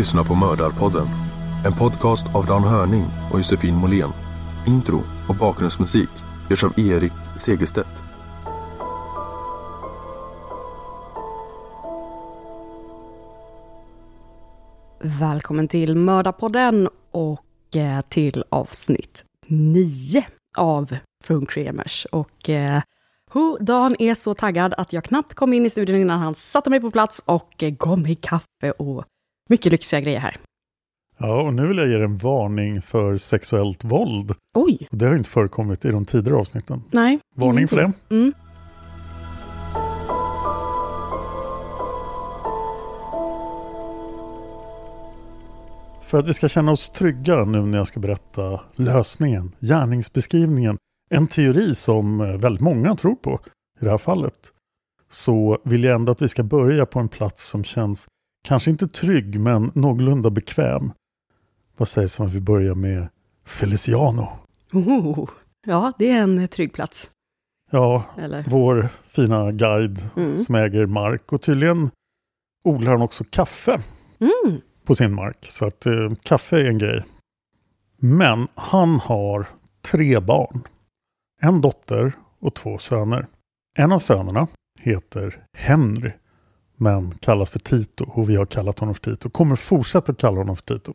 Lyssnar på Mördarpodden. En podcast av Dan Hörning och Josefin Måhlén. Intro och bakgrundsmusik görs av Erik Segerstedt. Välkommen till Mördarpodden och eh, till avsnitt 9 av Frunkramers. Och Ho, Dan är så taggad att jag knappt kom in i studion innan han satte mig på plats och eh, gav mig kaffe och mycket lyxiga grejer här. Ja, och nu vill jag ge er en varning för sexuellt våld. Oj! Det har inte förekommit i de tidigare avsnitten. Nej. Varning för det. Mm. För att vi ska känna oss trygga nu när jag ska berätta lösningen, gärningsbeskrivningen, en teori som eh, väldigt många tror på i det här fallet, så vill jag ändå att vi ska börja på en plats som känns kanske inte trygg men någorlunda bekväm. Vad sägs om att vi börjar med Feliciano? Oh, ja, det är en trygg plats. Ja, Eller? vår fina guide Mm. som äger mark och tydligen odlar han också kaffe Mm. på sin mark. Så att eh, kaffe är en grej. Men han har tre barn. En dotter och två söner. En av sönerna heter Henry. Men kallas för Tito och vi har kallat honom för Tito. Kommer fortsätta kalla honom för Tito.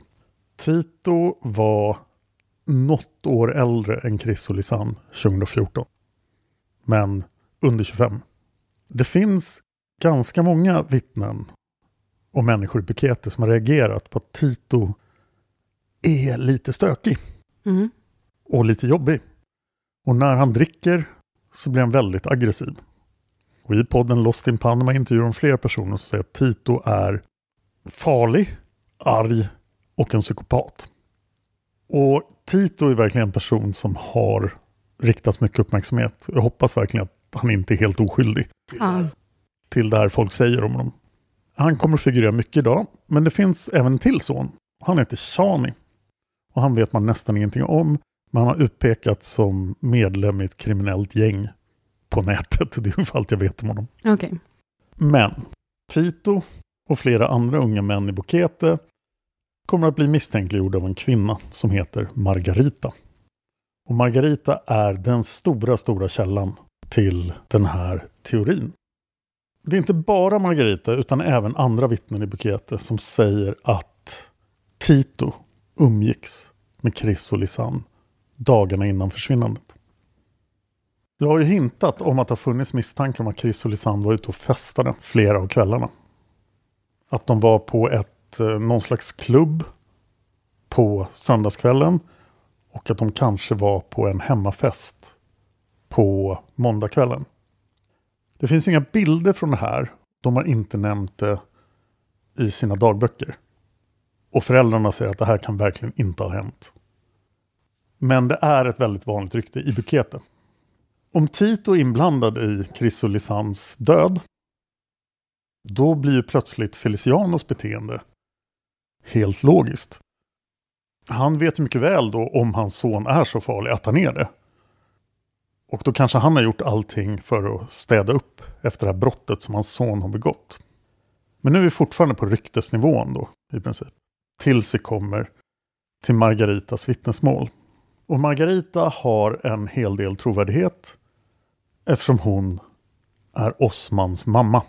Tito var något år äldre än Chris och Lisanne 2014. Men under 25. Det finns ganska många vittnen och människor i Pekete som har reagerat på att Tito är lite stökig Mm. och lite jobbig. Och när han dricker så blir han väldigt aggressiv. Och i podden Lost in Panama intervjuar de flera personer som säger att Tito är farlig, arg och en psykopat. Och Tito är verkligen en person som har riktats mycket uppmärksamhet. Jag hoppas verkligen att han inte är helt oskyldig Ja. till det här folk säger om honom. Han kommer att figurera mycket idag, men det finns även en till son. Han heter Shani. Och han vet man nästan ingenting om, men han har utpekats som medlem i ett kriminellt gäng på nätet. Det är ungefär allt jag vet om honom. Okej. Men Tito och flera andra unga män i Bukete kommer att bli misstänkliggjorda av en kvinna som heter Margarita. Och Margarita är den stora, stora källan till den här teorin. Det är inte bara Margarita utan även andra vittnen i Bukete som säger att Tito umgicks med Chris och Lisanne dagarna innan försvinnandet. Du har ju hintat om att det har funnits misstankar om att Chris och Lisanne var ute och festade flera av kvällarna. Att de var på ett, eh, någon slags klubb på söndagskvällen och att de kanske var på en hemmafest på måndagskvällen. Det finns inga bilder från det här. De har inte nämnt det i sina dagböcker. Och föräldrarna säger att det här kan verkligen inte ha hänt. Men det är ett väldigt vanligt rykte i buketen. Om Tito är inblandad i Chris och död, då blir ju plötsligt Felicianos beteende helt logiskt. Han vet mycket väl då om hans son är så farlig att han är det. Och då kanske han har gjort allting för att städa upp efter det här brottet som hans son har begått. Men nu är vi fortfarande på ryktesnivån då, i princip. Tills vi kommer till Margaritas vittnesmål. Och Margarita har en hel del trovärdighet eftersom hon är Osmans mamma.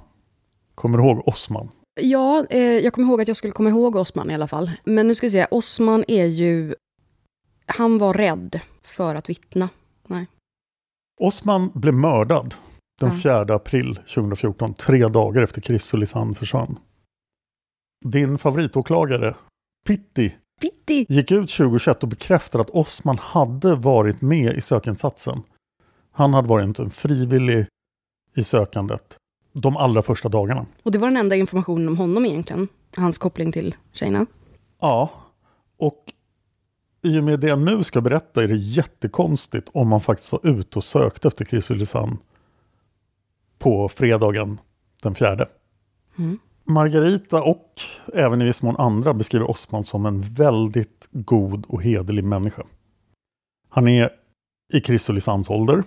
Kommer du ihåg Osman? Ja, eh, jag kommer ihåg att jag skulle komma ihåg Osman i alla fall. Men nu ska vi se, Osman är ju... Han var rädd för att vittna. Nej. Osman blev mördad den Ja. 4 april 2014, tre dagar efter Chris och Lisanne försvann. Din favoritåklagare, Pitti, Pitti! gick ut 2021 och bekräftade att Osman hade varit med i sökinsatsen. Han hade varit en frivillig i sökandet de allra första dagarna. Och det var den enda informationen om honom egentligen. Hans koppling till tjejerna. Ja, och i och med det jag nu ska berätta är det jättekonstigt om man faktiskt var ute och sökte efter Chris Lisanne på fredagen den fjärde. Mm. Margarita och även i viss mån andra beskriver Osman som en väldigt god och hederlig människa. Han är i Chris Lisannes ålder.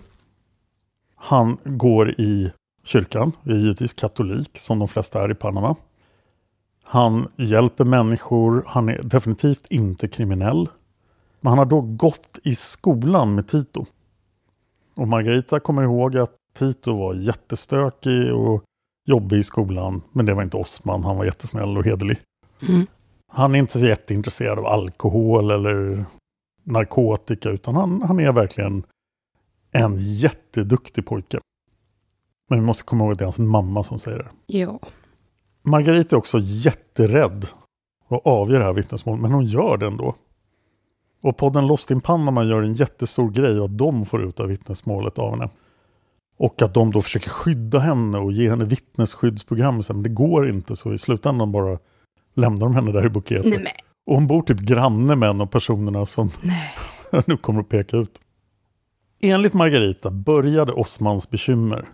Han går i kyrkan, är givetvis katolik som de flesta är i Panama. Han hjälper människor, han är definitivt inte kriminell. Men han har då gått i skolan med Tito. Och Margarita kommer ihåg att Tito var jättestökig och jobbig i skolan. Men det var inte Osman, han var jättesnäll och hederlig. Mm. Han är inte så jätteintresserad av alkohol eller narkotika utan han, han är verkligen en jätteduktig pojke. Men vi måste komma ihåg att det är hans mamma som säger det. Ja. Margarita är också jätterädd att avge det här vittnesmålet, men hon gör det ändå. Och podden Lost in Panama gör en jättestor grej att de får ut av vittnesmålet av henne. Och att de då försöker skydda henne och ge henne vittnesskyddsprogram. Men det går inte så i slutändan bara lämnar de henne där i buketet. Och hon bor typ granne med en av personerna som jag nu kommer att peka ut. Enligt Margarita började Osmans bekymmer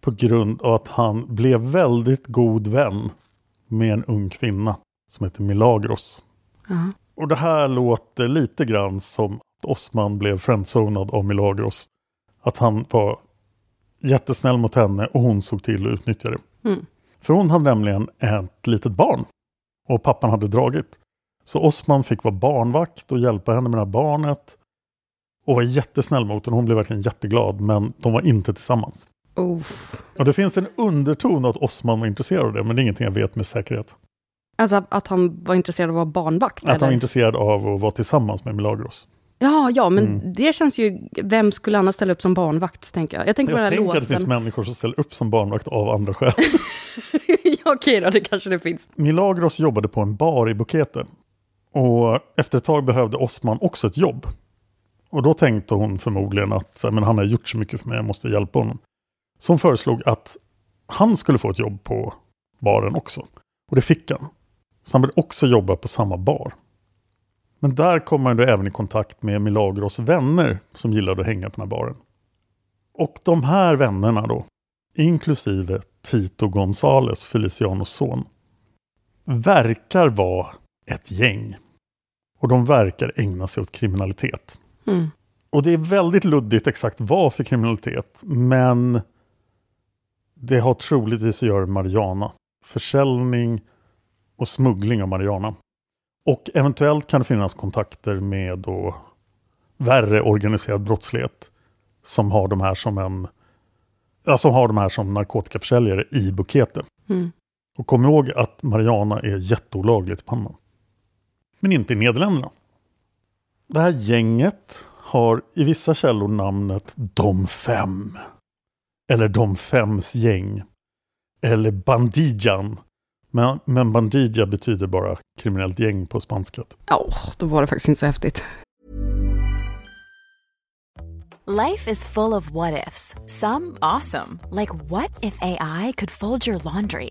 på grund av att han blev väldigt god vän med en ung kvinna som heter Milagros. Ja. Och det här låter lite grann som att Osman blev friendzonad av Milagros. Att han var jättesnäll mot henne och hon såg till att utnyttja det. Mm. För hon hade nämligen ett litet barn och pappan hade dragit. Så Osman fick vara barnvakt och hjälpa henne med det här barnet. Och var jättesnäll mot henne. Hon blev verkligen jätteglad men de var inte tillsammans. Oh. Och det finns en underton att Osman var intresserad av det men det är ingenting jag vet med säkerhet. Alltså att han var intresserad av att vara barnvakt? Att han var eller? intresserad av att vara tillsammans med Milagros. Ja, ja, men Mm. det känns ju... Vem skulle annars ställa upp som barnvakt, tänker jag. Jag tänker Jag tänker att det finns människor som ställer upp som barnvakt av andra skäl. ja, okej då, det kanske det finns. Milagros jobbade på en bar i Bukete. Och efter ett tag behövde Osman också ett jobb. Och då tänkte hon förmodligen att men han har gjort så mycket för mig, jag måste hjälpa honom. Så hon föreslog att han skulle få ett jobb på baren också. Och det fick han. Så han började också jobba på samma bar. Men där kom han då även i kontakt med Milagros vänner som gillade att hänga på den här baren. Och de här vännerna då, inklusive Tito Gonzales, Felicianos son, verkar vara ett gäng. Och de verkar ägna sig åt kriminalitet. Mm. Och det är väldigt luddigt exakt vad för kriminalitet. Men Det har troligtvis att göra med marijuana. Försäljning och smuggling av marijuana. Och eventuellt kan det finnas kontakter med då värre organiserad brottslighet som har de här som en ja, som har de här som narkotikaförsäljare i Bukete. Mm. Och kom ihåg att marijuana är jätteolagligt i Panama. Men inte i Nederländerna. Det här gänget har i vissa källor namnet De Fem. Eller De Fems gäng. Eller Bandijan. Men, men Bandija betyder bara kriminellt gäng på spanska. Ja, då var det faktiskt inte så häftigt. Life is full of what ifs. Some awesome, like what if AI could fold your laundry?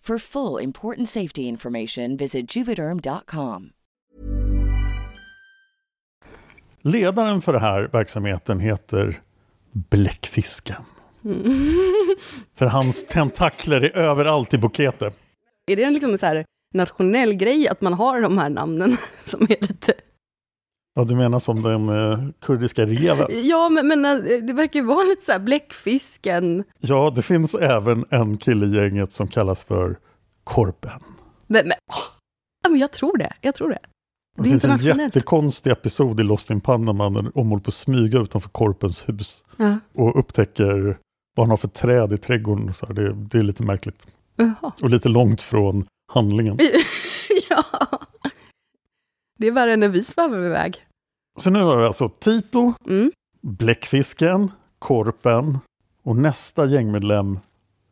For full important safety information, visit juvederm.com. Ledaren för den här verksamheten heter Bläckfisken. För hans tentakler är överallt i Bukete. Är det en liksom så här nationell grej att man har de här namnen som är lite... Ja, du menar som den eh, kurdiska reven? Ja, men, men eh, det verkar ju vara lite så här bläckfisken. Ja, det finns även en kille i gänget som kallas för Korpen. Men, men, ja, men jag tror det. Jag tror det. Det, Det finns en jättekonstig episod i Lost in Panama när de håller på att smyga utanför Korpens hus Ja. och upptäcker vad han har för träd i trädgården. Och så. Det, det är lite märkligt. Jaha. Och lite långt från handlingen. ja. Det är värre än när vi svävar iväg. Så nu har vi alltså Tito, Mm. Bläckfisken, Korpen och nästa gängmedlem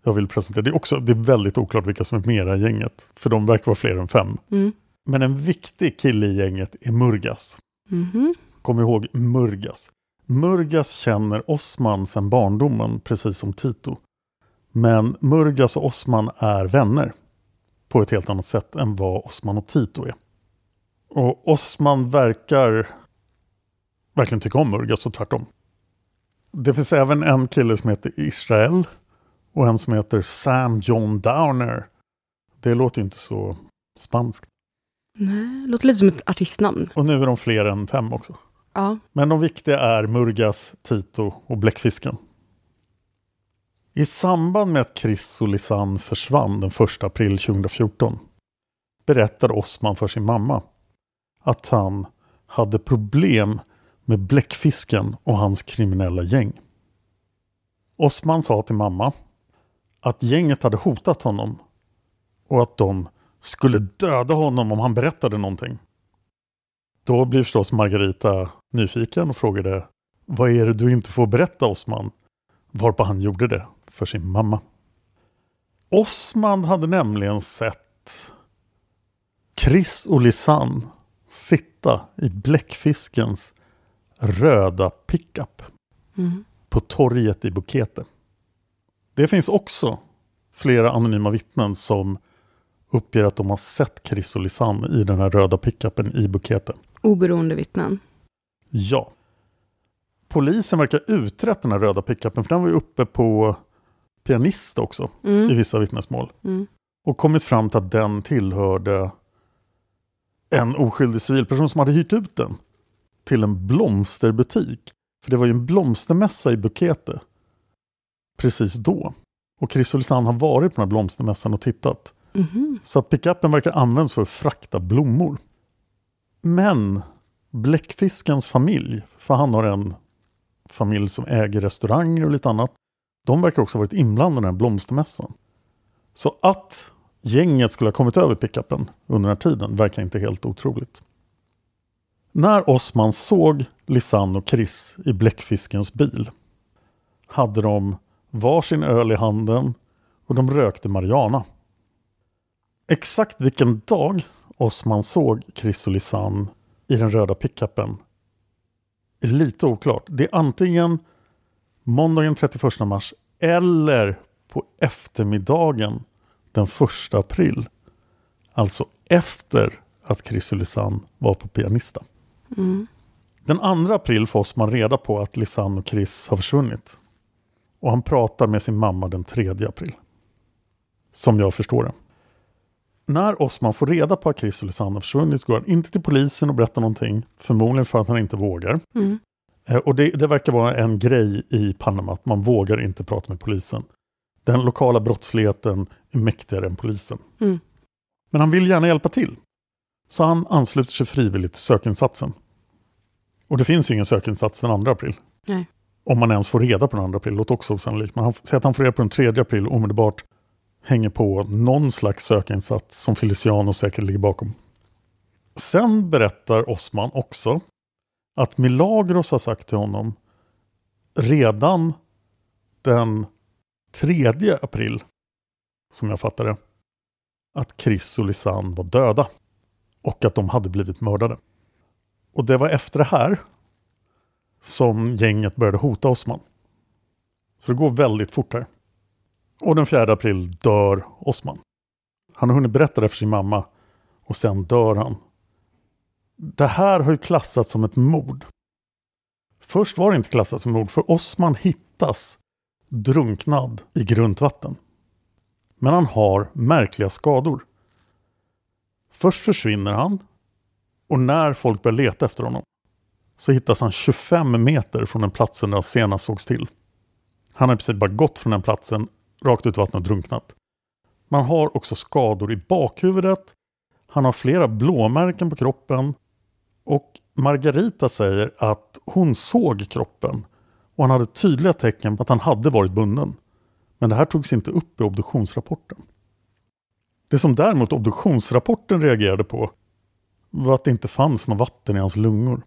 jag vill presentera. Det är, också, det är väldigt oklart vilka som är med i gänget. För de verkar vara fler än fem. Mm. Men en viktig kille i gänget är Murgas. Mhm. Kom ihåg Murgas. Murgas känner Osman sedan barndomen, precis som Tito. Men Murgas och Osman är vänner på ett helt annat sätt än vad Osman och Tito är. Och Osman verkar verkligen tycka om Murgas och tvärtom. Det finns även en kille som heter Israel och en som heter Sam John Downer. Det låter ju inte så spanskt. Nej, låter lite som ett artistnamn. Och nu är de fler än fem också. Ja. Men de viktiga är Murgas, Tito och Bläckfisken. I samband med att Chris och Lisanne försvann den 1 april 2014 berättade Osman för sin mamma att han hade problem med Bläckfisken och hans kriminella gäng. Osman sa till mamma att gänget hade hotat honom och att de skulle döda honom om han berättade någonting. Då blir förstås Margarita nyfiken och frågade Vad är det du inte får berätta Osman? Varpå han gjorde det för sin mamma. Osman hade nämligen sett Chris och Lisanne sitta i bläckfiskens röda pickup Mm. på torget i Bukete. Det finns också flera anonyma vittnen som uppger att de har sett Chris och Lisanne i den här röda pickupen i Bukete. Oberoende vittnen. Ja. Polisen verkar utrett den här röda pickupen för den var ju uppe på pianist också i Mm. vissa vittnesmål. Mm. Och kommit fram till att den tillhörde en oskyldig civilperson som hade hyrt ut den till en blomsterbutik. För det var ju en blomstermässa i Bukete precis då. Och Chris och Lisanne har varit på den här blomstermässan och tittat. Mhm. Så att pickupen verkar användas för att frakta blommor. Men Bläckfiskens familj, för han har en familj som äger restauranger och lite annat. De verkar också ha varit inblandade i den här blomstermässan. Så att gänget skulle ha kommit över pickupen under den här tiden verkar inte helt otroligt. När Osman såg Lisanne och Chris i Bläckfiskens bil hade de varsin öl i handen och de rökte marijuana. Exakt vilken dag Osman såg Chris och Lisanne i den röda pickupen är lite oklart. Det är antingen måndagen 31 mars eller på eftermiddagen den 1 april. Alltså efter att Chris och Lisanne var på pianista. Mm. Den 2 april får Osman reda på att Lisanne och Chris har försvunnit. Och han pratar med sin mamma den 3 april. Som jag förstår det. När Osman får reda på att Chris och Lisanne har försvunnit går han inte till polisen och berättar någonting. Förmodligen för att han inte vågar. Mm. Eh, Och det, det verkar vara en grej i Panama att man vågar inte prata med polisen. Den lokala brottsligheten är mäktigare än polisen. Mm. Men han vill gärna hjälpa till. Så han ansluter sig frivilligt till sökinsatsen. Och det finns ju ingen sökinsats den 2 april. Nej. Om man ens får reda på den 2 april, låter också osannolikt. Men han säger att han får reda på den 3 april omedelbart hänger på någon slags sökinsats som Feliciano säkert ligger bakom. Sen berättar Osman också att Milagros har sagt till honom redan den 3 april, som jag fattar det, att Chris och Lisanne var döda och att de hade blivit mördade. Och det var efter det här som gänget började hota Osman. Så det går väldigt fort här. Och den 4 april dör Osman. Han har hunnit berätta det för sin mamma och sen dör han. Det här har ju klassats som ett mord. Först var det inte klassat som mord för Osman hittas drunknad i grunt vatten. Men han har märkliga skador. Först försvinner han och när folk börjar leta efter honom så hittas han 25 meter från den platsen där han senast sågs till. Han har i princip bara gått från den platsen rakt ut i vattnet och drunknat. Man har också skador i bakhuvudet. Han har flera blåmärken på kroppen. Och Margarita säger att hon såg kroppen och han hade tydliga tecken på att han hade varit bunden. Men det här togs inte upp i obduktionsrapporten. Det som däremot obduktionsrapporten reagerade på var att det inte fanns något vatten i hans lungor.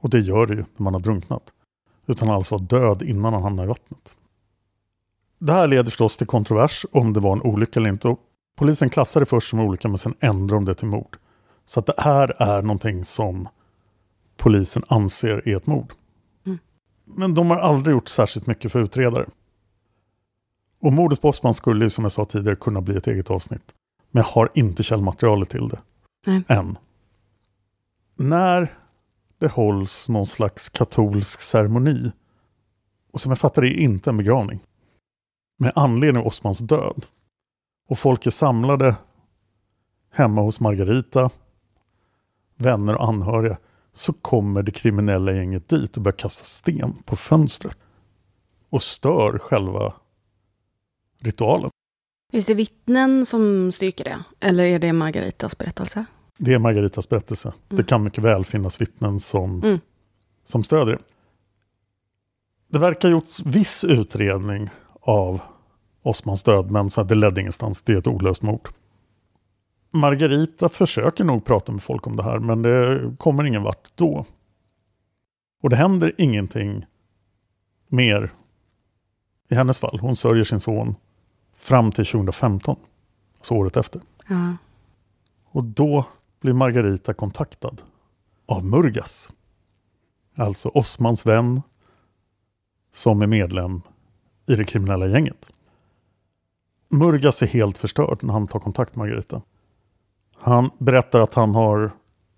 Och det gör det ju när man har drunknat. Utan han alltså var död innan han hamnade i vattnet. Det här leder förstås till kontrovers om det var en olycka eller inte. Polisen klassar det först som olycka men sen ändrar de det till mord. Så att det här är någonting som polisen anser är ett mord. Mm. Men de har aldrig gjort särskilt mycket för utredare. Och mordet på Osman skulle ju som jag sa tidigare kunna bli ett eget avsnitt. Men jag har inte källmaterialet till det. Nej. Än. När det hålls någon slags katolsk ceremoni. Och som jag fattar det är inte en begravning. Med anledning av Osmans död. Och folk är samlade hemma hos Margarita. Vänner och anhöriga. Så kommer det kriminella gänget dit och börjar kasta sten på fönstret. Och stör själva ritualen. Finns det vittnen som styrker det? Eller är det Margaritas berättelse? Det är Margaritas berättelse. Det Mm. kan mycket väl finnas vittnen som, Mm. som stödjer det. Det verkar ha gjorts viss utredning av Osmans död, men så det ledde ingenstans. Det är ett olöst mord. Margarita försöker nog prata med folk om det här, men det kommer ingen vart då. Och det händer ingenting mer i hennes fall. Hon sörjer sin son Fram till 2015. Alltså året efter. Ja. Och då blir Margarita kontaktad av Murgas. Alltså Osmans vän som är medlem i det kriminella gänget. Murgas är helt förstörd när han tar kontakt med Margarita. Han berättar att han har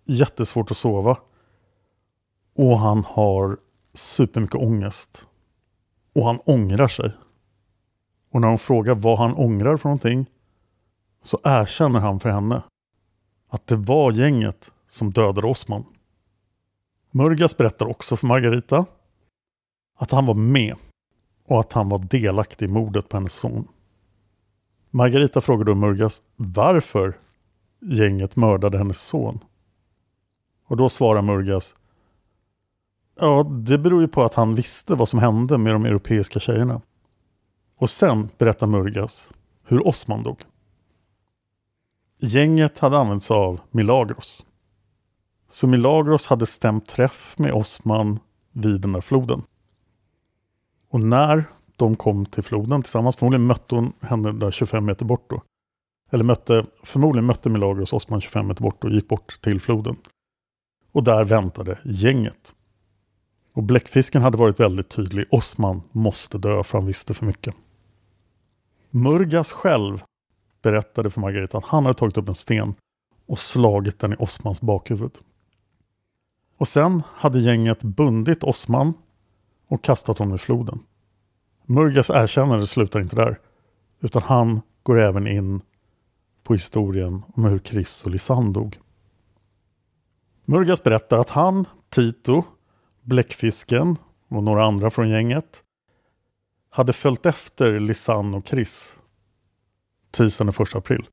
jättesvårt att sova. Och han har supermycket ångest. Och han ångrar sig. Och när hon frågar vad han ångrar för någonting så erkänner han för henne att det var gänget som dödade Osman. Murgas berättar också för Margarita att han var med och att han var delaktig i mordet på hennes son. Margarita frågar då Murgas varför gänget mördade hennes son. Och då svarar Murgas Ja, det beror ju på att han visste vad som hände med de europeiska tjejerna. Och sen berättar Murgas hur Osman dog. Gänget hade använt sig av Milagros. Så Milagros hade stämt träff med Osman vid den där floden. Och när de kom till floden tillsammans, förmodligen mötte hon henne där 25 meter bort då. Eller mötte, förmodligen mötte Milagros Osman 25 meter bort och gick bort till floden. Och där väntade gänget. Och bläckfisken hade varit väldigt tydlig. Osman måste dö för han visste för mycket. Murgas själv berättade för Margareta att han hade tagit upp en sten och slagit den i Osmans bakhuvud. Och sen hade gänget bundit Osman och kastat honom i floden. Murgas erkännande slutar inte där, utan han går även in på historien om hur Chris och Lisanne dog. Murgas berättar att han, Tito, Bläckfisken och några andra från gänget hade följt efter Lisanne och Chris tisdagen den 1 april.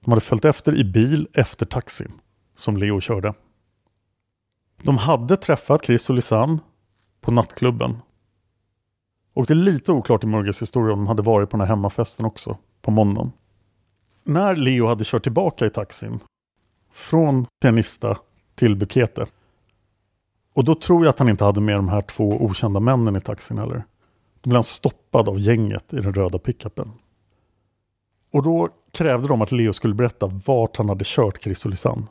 De hade följt efter i bil efter taxin som Leo körde. De hade träffat Chris och Lisanne på nattklubben. Och det är lite oklart i Murgas historia om de hade varit på den här hemmafesten också på måndagen. När Leo hade kört tillbaka i taxin från Pianista till Bukete och då tror jag att han inte hade med de här två okända männen i taxin heller. Då blev han stoppad av gänget i den röda pickupen. Och då krävde de att Leo skulle berätta vart han hade kört Chris och Lisanne.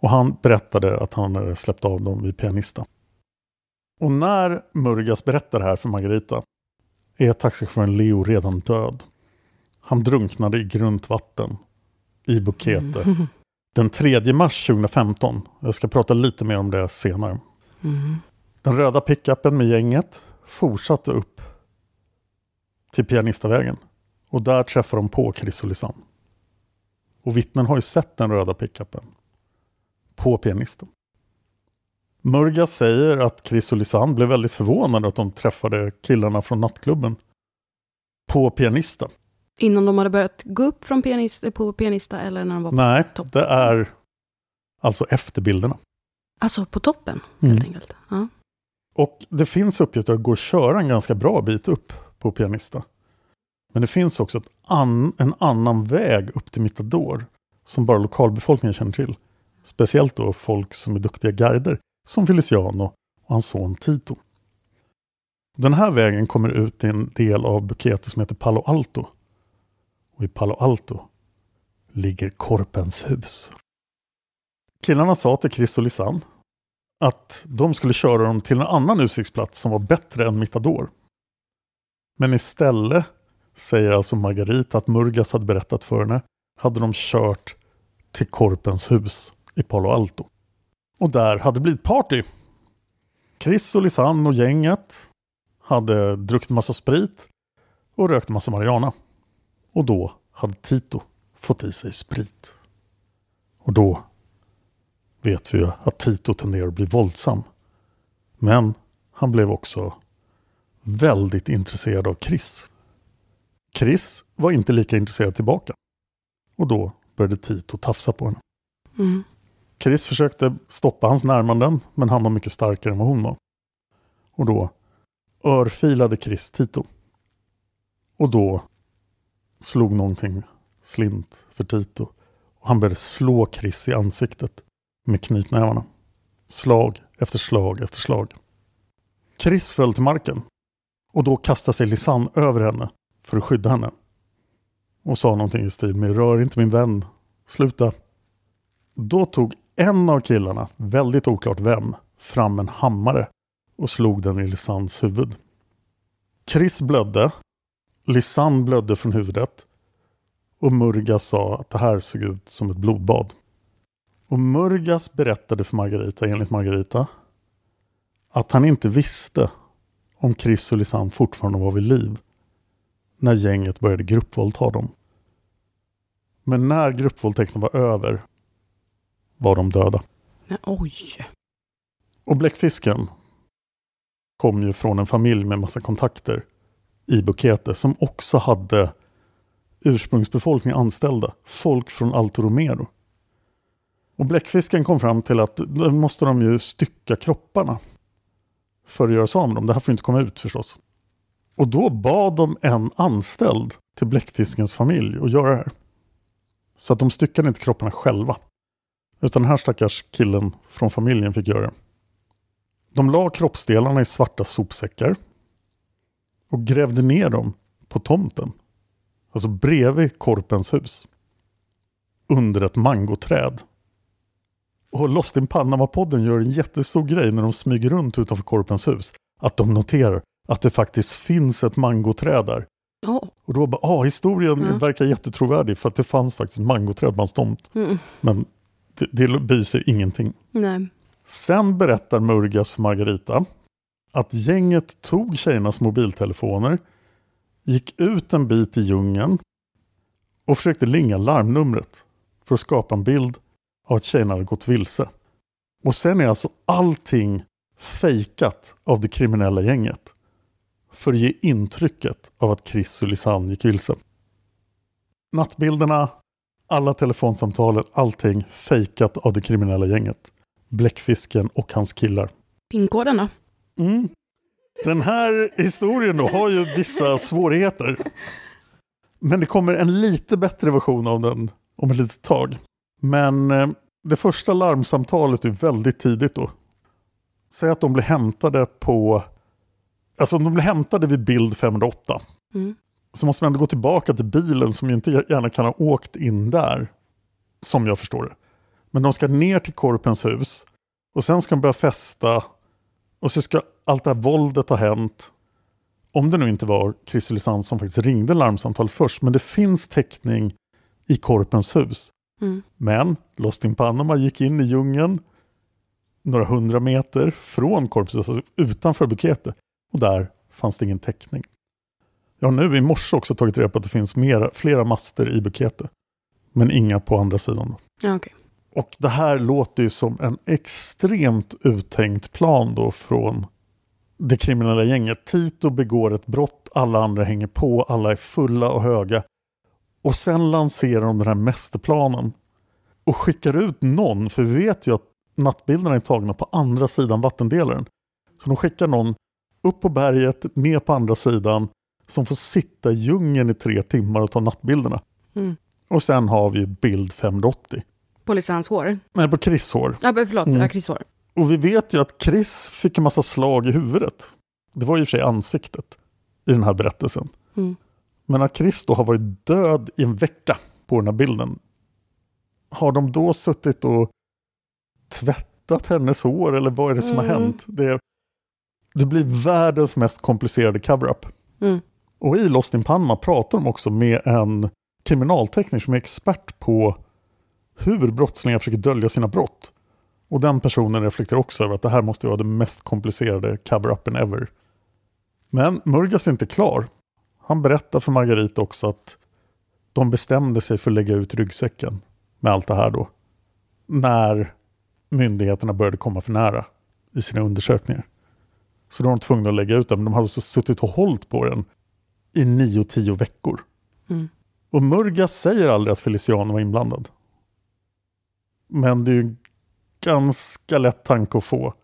Och han berättade att han hade släppt av dem vid Pianista. Och när Murgas berättar det här för Margarita är taxichauffören Leo redan död. Han drunknade i grunt vatten i Bukete Mm. den 3 mars 2015. Jag ska prata lite mer om det senare. Mm. Den röda pickupen med gänget fortsatte upp till Pianistavägen. Och där träffar de på Chris och vittnen har ju sett den röda pickupen på pianisten. Murgas säger att Lisanne blev väldigt förvånade att de träffade killarna från nattklubben på pianisten. Innan de hade börjat gå upp från pianist, på pianista eller när de var på, Nej, topp. det är alltså efter bilderna. alltså på toppen Mm. helt enkelt. Ja. Och det finns uppgifter att gå och köra en ganska bra bit upp på Pianista. Men det finns också ett an, en annan väg upp till Mittador som bara lokalbefolkningen känner till. Speciellt då folk som är duktiga guider, som Feliciano och hans son Tito. Den här vägen kommer ut i en del av Bukete som heter Palo Alto. Och i Palo Alto ligger Korpens hus. Killarna sa till Chris och Lisanne att de skulle köra dem till en annan utsiktsplats som var bättre än Mittador. Men istället, säger alltså Margarita att Murgas hade berättat för henne, hade de kört till Korpens hus i Palo Alto. Och där hade det blivit party. Chris och Lisanne och gänget hade druckit massa sprit och rökt massa marijuana. Och då hade Tito fått i sig sprit. Och då vet vi ju att Tito tenderar att bli våldsam. Men han blev också väldigt intresserad av Chris. Chris var inte lika intresserad tillbaka. Och då började Tito tafsa på henne. Mm. Chris försökte stoppa hans närmanden, men han var mycket starkare än vad hon var. Och då örfilade Chris Tito. Och då slog någonting slint för Tito. Och han började slå Chris i ansiktet med knytnävarna. Slag efter slag efter slag. Chris föll till marken. Och då kastade sig Lisanne över henne för att skydda henne. och sa någonting i stil med rör inte min vän, sluta. Då tog en av killarna, väldigt oklart vem, fram en hammare och slog den i Lisannes huvud. Chris blödde, Lisanne blödde från huvudet och Murga sa att det här såg ut som ett blodbad. Och Murgas berättade för Margarita, enligt Margarita, att han inte visste om Chris och Lisanne fortfarande var vid liv när gänget började gruppvåldta dem. Men när gruppvåldtäkten var över var de döda. Men oj. Och bläckfisken kom ju från en familj med massa kontakter i Bukete som också hade ursprungsbefolkning anställda, folk från Alto Romero. Och bläckfisken kom fram till att då måste de ju stycka kropparna för att göra sig av med dem. Det här får inte komma ut förstås. Och då bad de en anställd till bläckfiskens familj att göra det här. Så att de styckade inte kropparna själva. Utan den här stackars killen från familjen fick göra det. De la kroppsdelarna i svarta sopsäckar och grävde ner dem på tomten. Alltså bredvid Korpens hus. Under ett mangoträd. Och Lost in Panama-podden gör en jättestor grej när de smyger runt utanför Korpens hus. Att de noterar att det faktiskt finns ett mangoträd där. Ja. Och då bara, ah, historien Ja. verkar jättetrovärdig för att det fanns faktiskt mangoträd på hans tomt. Mm. Men det, det bevisar ingenting. Nej. Sen berättar Murgas för Margarita att gänget tog tjejernas mobiltelefoner, gick ut en bit i djungeln och försökte ringa larmnumret för att skapa en bild av att tjejerna hade gått vilse. Och sen är alltså allting fejkat av det kriminella gänget för att ge intrycket av att Chris och Lisanne gick vilse. Nattbilderna, alla telefonsamtalen, allting fejkat av det kriminella gänget. Bläckfisken och hans killar. Pinkoden då? Mm. Den här historien då har ju vissa svårigheter. Men det kommer en lite bättre version av den om ett litet tag. Men eh, det första larmsamtalet är väldigt tidigt då. Säg att de blir hämtade på... Alltså de blir hämtade vid bild 508. Mm. Så måste man ändå gå tillbaka till bilen som ju inte gärna kan ha åkt in där. Som jag förstår det. Men de ska ner till Korpens hus. Och sen ska de börja festa. Och så ska allt det här våldet ha hänt. Om det nu inte var Chris och Lisanne som faktiskt ringde larmsamtalet först. Men det finns täckning i Korpens hus. Mm. Men Lost in Panama gick in i djungeln några hundra meter från Korpens hus, alltså utanför Bukete. Och där fanns det ingen täckning. Jag har nu i morse också tagit reda på att det finns mera, flera master i Bukete. Men inga på andra sidan. Ja, okej. Och det här låter ju som en extremt uttänkt plan då från det kriminella gänget. Tito begår ett brott, alla andra hänger på, alla är fulla och höga. Och sen lanserar de den här mästerplanen och skickar ut någon, för vi vet ju att nattbilderna är tagna på andra sidan vattendelaren. Så de skickar någon upp på berget, ner på andra sidan, som får sitta i djungeln i tre timmar och ta nattbilderna. Mm. Och sen har vi bild 580. På Lisans hår? Nej, på Chris hår. Ja, förlåt, Mm. ja, Chris hår. Och vi vet ju att Chris fick en massa slag i huvudet. Det var ju i och för sig ansiktet i den här berättelsen. Mm. Men att Chris då har varit död i en vecka på den här bilden. Har de då suttit och tvättat hennes hår eller vad är det som har Mm. hänt? Det, det blir världens mest komplicerade cover-up. Mm. Och i Lost in Panama pratar de också med en kriminaltekniker som är expert på hur brottslingar försöker dölja sina brott. Och den personen reflekterar också över att det här måste vara den mest komplicerade cover-upen ever. Men Murgas är inte klar. Han berättar för Margarita också att de bestämde sig för att lägga ut ryggsäcken med allt det här då. När myndigheterna började komma för nära i sina undersökningar. Så då var de tvungna att lägga ut den. Men de hade så suttit och hållit på den i nio, tio veckor. Mm. Och Murgas säger aldrig att Feliciano var inblandad. Men det är ju en ganska lätt tanke att få.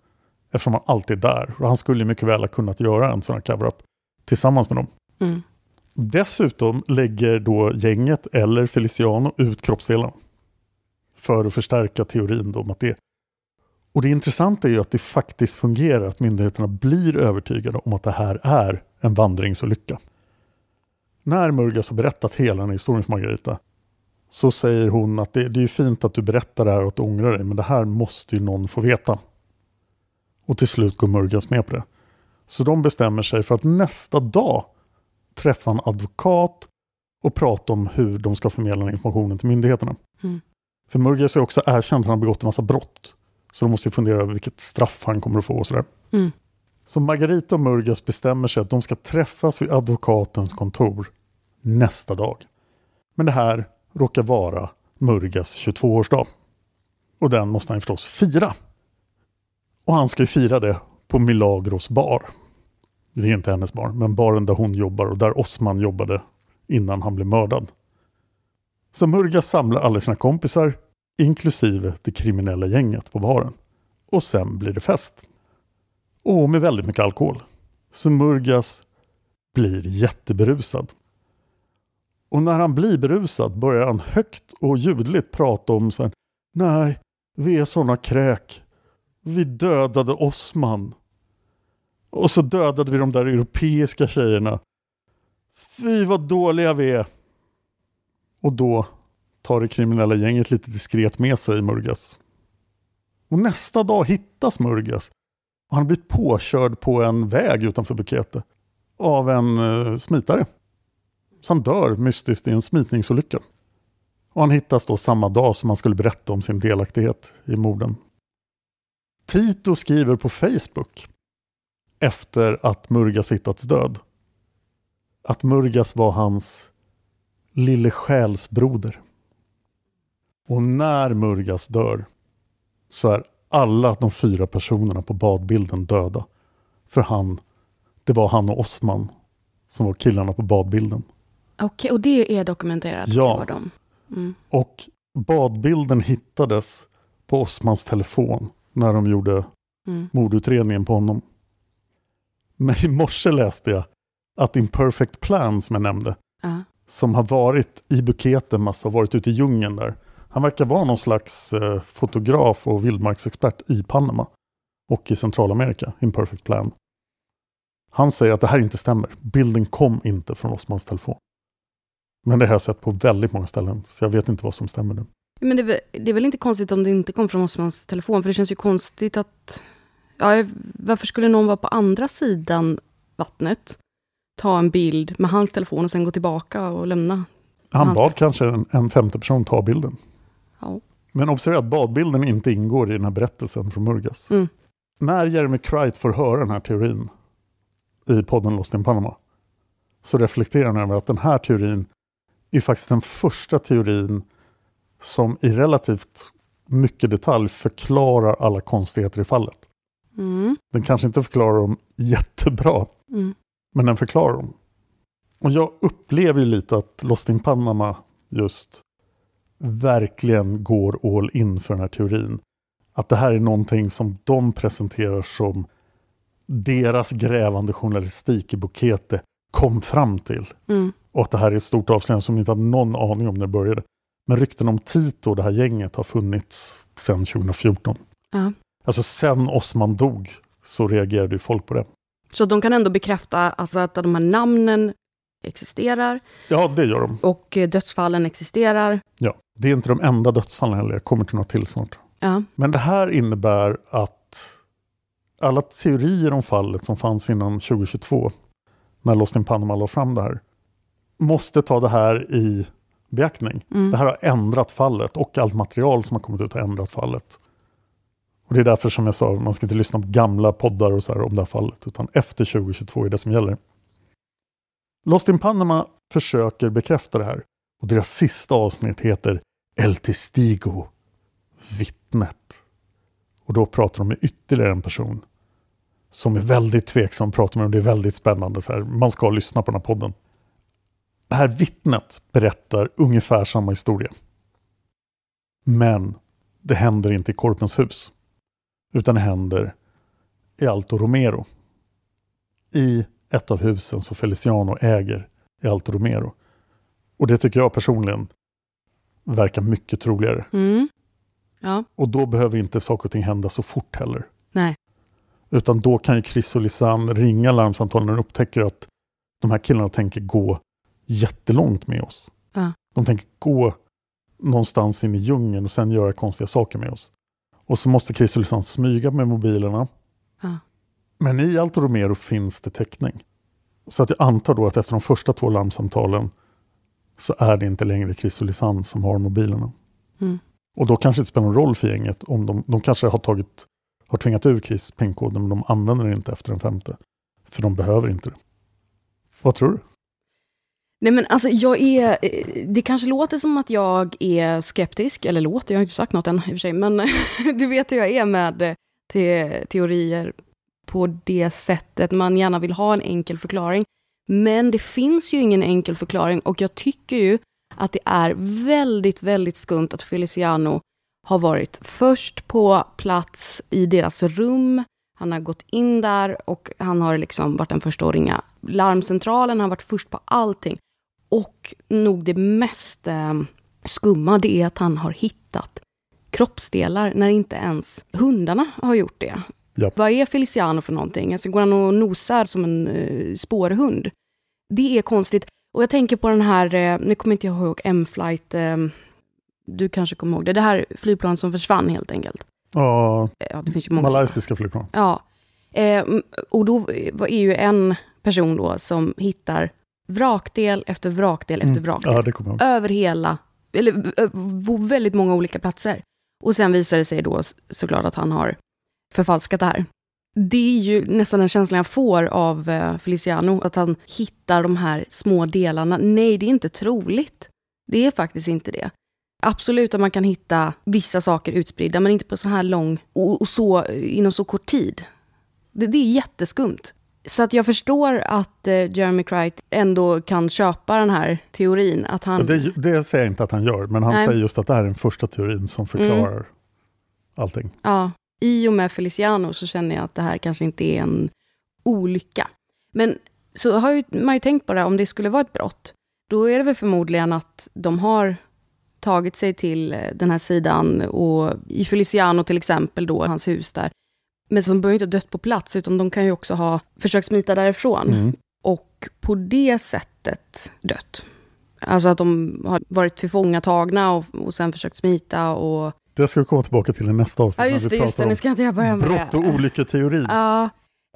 Eftersom han alltid är där. Och han skulle ju mycket väl ha kunnat göra en sån här cover-up tillsammans med dem. Mm. Dessutom lägger då gänget eller Feliciano ut kroppsdelarna. För att förstärka teorin om att det och det intressanta är ju att det faktiskt fungerar, att myndigheterna blir övertygade om att det här är en vandringsolycka. När Murgas har berättat hela den här historien för Margareta så säger hon att det, det är ju fint att du berättar det här och att du ångrar dig men det här måste ju någon få veta. Och till slut går Murgas med på det. Så de bestämmer sig för att nästa dag träffa en advokat och prata om hur de ska förmedla informationen till myndigheterna. Mm. För Murgas har också erkänt att han har begått en massa brott. Så de måste ju fundera över vilket straff han kommer att få och sådär. Mm. Så Margarita och Murgas bestämmer sig att de ska träffas vid advokatens kontor nästa dag. Men det här råkar vara Murgas 22-årsdag. Och den måste han ju förstås fira. Och han ska ju fira det på Milagros bar. Det är inte hennes bar, men baren där hon jobbar och där Osman jobbade innan han blev mördad. Så Murga samlar alla sina kompisar, inklusive det kriminella gänget på baren. Och sen blir det fest. Och med väldigt mycket alkohol. Så Murgas blir jätteberusad. Och när han blir berusad börjar han högt och ljudligt prata om så här, Nej, vi är såna kräk. Vi dödade Osman. Och så dödade vi de där europeiska tjejerna. Fy vad dåliga vi är. Och då tar det kriminella gänget lite diskret med sig Murgas. Och nästa dag hittas Murgas. Och han blir påkörd på en väg utanför Bukete. Av en eh, smitare. Så han dör mystiskt i en smitningsolycka. Och han hittas då samma dag som han skulle berätta om sin delaktighet i morden. Tito skriver på Facebook efter att Murgas hittats död. Att Murgas var hans lille själsbroder. Och när Murgas dör så är alla de fyra personerna på badbilden döda. För han, det var han och Osman som var killarna på badbilden. Okej, och det är dokumenterat? Ja. Var de. Mm. Och badbilden hittades på Osmans telefon när de gjorde Mm. mordutredningen på honom. Men i morse läste jag att Imperfect Plan som jag nämnde, Ja. som har varit i Bukete en massa och varit ute i djungeln där. Han verkar vara någon slags eh, fotograf och vildmarksexpert i Panama och i Centralamerika, Imperfect Plan. Han säger att det här inte stämmer. Bilden kom inte från Osmans telefon. Men det har jag sett på väldigt många ställen, så jag vet inte vad som stämmer nu. Men det, är väl- det är väl inte konstigt om det inte kom från Osmans telefon, för det känns ju konstigt att... Ja, varför skulle någon vara på andra sidan vattnet, ta en bild med hans telefon och sen gå tillbaka och lämna? Han bad kanske en, en femte person ta bilden. Ja. Men observera att badbilden inte ingår i den här berättelsen från Murgas. Mm. När Jeremy Cright får höra den här teorin i podden Lost in Panama så reflekterar han över att den här teorin är faktiskt den första teorin som i relativt mycket detalj förklarar alla konstigheter i fallet. Mm. Den kanske inte förklarar dem jättebra, Mm. men den förklarar dem. Och jag upplever ju lite att Lost in Panama just verkligen går all in för den här teorin. Att det här är någonting som de presenterar som deras grävande journalistik i Bukete kom fram till. Mm. Och att det här är ett stort avslöjande som de inte hade någon aning om när det började. Men rykten om Tito och det här gänget har funnits sedan 2014. Ja. Alltså sen Osman dog så reagerade ju folk på det. Så de kan ändå bekräfta alltså, att de här namnen existerar Ja, det gör de. och eh, dödsfallen existerar. Ja, det är inte de enda dödsfallen heller. Jag kommer till något till snart. Ja. Men det här innebär att alla teorier om fallet som fanns innan 2022, när Lost in Panama la fram det här, måste ta det här i beaktning. Mm. Det här har ändrat fallet och allt material som har kommit ut har ändrat fallet. Och det är därför som jag sa, man ska inte lyssna på gamla poddar och så här om det här fallet, utan efter 2022 är det som gäller. Lost in Panama försöker bekräfta det här. Och deras sista avsnitt heter El Testigo, vittnet. Och då pratar de med ytterligare en person som är väldigt tveksam, pratar med dem, det är väldigt spännande. Så här. Man ska lyssna på den här podden. Det här vittnet berättar ungefär samma historia. Men det händer inte i Korpens hus. Utan händer i Alto Romero. I ett av husen som Feliciano äger i Alto Romero. Och det tycker jag personligen verkar mycket troligare. Mm. Ja, Och då behöver inte saker och ting hända så fort heller. nej. Utan då kan ju Chris och Lisanne ringa larmsamtal när de upptäcker att de här killarna tänker gå jättelångt med oss. Ja. De tänker gå någonstans in i djungeln och sen göra konstiga saker med oss. Och så måste Chris och Lisanne smyga med mobilerna. Ja. Men i Alto Romero finns det täckning. Så att jag antar då att efter de första två larmsamtalen så är det inte längre Chris och Lisanne som har mobilerna. Mm. Och då kanske det inte spelar någon roll för gänget om de, de kanske har tagit har tvingat ur Chris pinkoden men de använder den inte efter den femte. För de behöver inte det. Vad tror du? Nej men alltså jag är, eh, det kanske låter som att jag är skeptisk, eller låter, jag har inte sagt något än i och för sig, men du vet hur jag är med eh, te teorier på det sättet, man gärna vill ha en enkel förklaring. Men det finns ju ingen enkel förklaring och jag tycker ju att det är väldigt, väldigt skumt att Feliciano har varit först på plats i deras rum. Han har gått in där och han har liksom varit den första att ringa larmcentralen. Han har varit först på allting. Och nog det mest eh, skumma, det är att han har hittat kroppsdelar när inte ens hundarna har gjort det. Japp. Vad är Feliciano för någonting? Alltså går han och nosar som en eh, spårhund? Det är konstigt. Och jag tänker på den här, eh, nu kommer inte jag ihåg M-flight, eh, du kanske kommer ihåg det, det här flygplanet som försvann helt enkelt. Ja, Ja, det finns ju många. malaysiska flygplan. Ja. Eh, och då är ju en person då som hittar vrakdel efter vrakdel efter vrakdel. Ja, det kommer jag ihåg. Över hela, eller på väldigt många olika platser. Och sen visar det sig då såklart att han har förfalskat det här. Det är ju nästan den känslan jag får av Feliciano, att han hittar de här små delarna. Nej, det är inte troligt. Det är faktiskt inte det. Absolut att man kan hitta vissa saker utspridda, men inte på så här lång och, och så inom så kort tid. Det, det är jätteskumt. Så att jag förstår att eh, Jeremy Cright ändå kan köpa den här teorin. Att han... Det, det säger jag inte att han gör, men han Nej. säger just att det här är den första teorin som förklarar allting. Ja, i och med Feliciano så känner jag att det här kanske inte är en olycka. Men så har ju, man ju tänkt på det, om det skulle vara ett brott, då är det väl förmodligen att de har tagit sig till eh, den här sidan och i Feliciano till exempel då, hans hus där. Men som behöver inte ha dött på plats, utan de kan ju också ha försökt smita därifrån. Mm. Och på det sättet dött. Alltså att de har varit tillfångatagna och, och sen försökt smita och... Det ska vi komma tillbaka till i nästa avsnitt. Ja, just det, just det. Nu ska inte jag börja med Brott och olyckoteorin. Ja,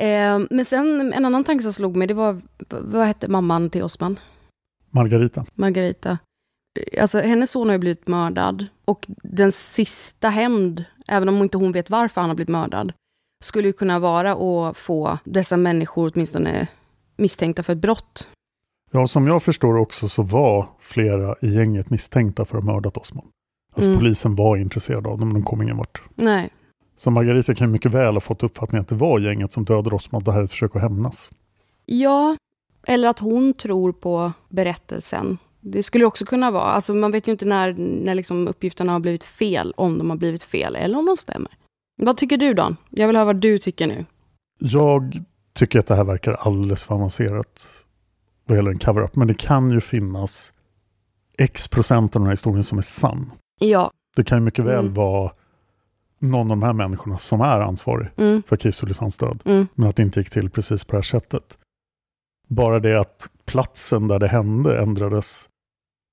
eh, men sen en annan tanke som slog mig, det var, vad hette mamman till Osman? Margarita. Margarita. Alltså hennes son har ju blivit mördad och den sista hämnd, även om inte hon vet varför han har blivit mördad, skulle ju kunna vara att få dessa människor åtminstone misstänkta för ett brott. Ja, som jag förstår också så var flera i gänget misstänkta för att ha mördat Osman. Alltså Mm. polisen var intresserad av dem, men de kom ingen vart. Nej, Så Margarita kan ju mycket väl ha fått uppfattningen att det var gänget som dödade Osman, och det här är ett försök att hämnas. Ja, eller att hon tror på berättelsen. Det skulle också kunna vara, alltså man vet ju inte när, när liksom uppgifterna har blivit fel, om de har blivit fel eller om de stämmer. Vad tycker du Dan? Jag vill höra vad du tycker nu. Jag tycker att det här verkar alldeles för avancerat vad gäller en cover-up, men det kan ju finnas x procent av den här historien som är sann. Ja, Det kan ju mycket väl Mm. vara någon av de här människorna som är ansvarig mm, för Chris och Lisans död. mm, Men att det inte gick till precis på det här sättet. Bara det att platsen där det hände ändrades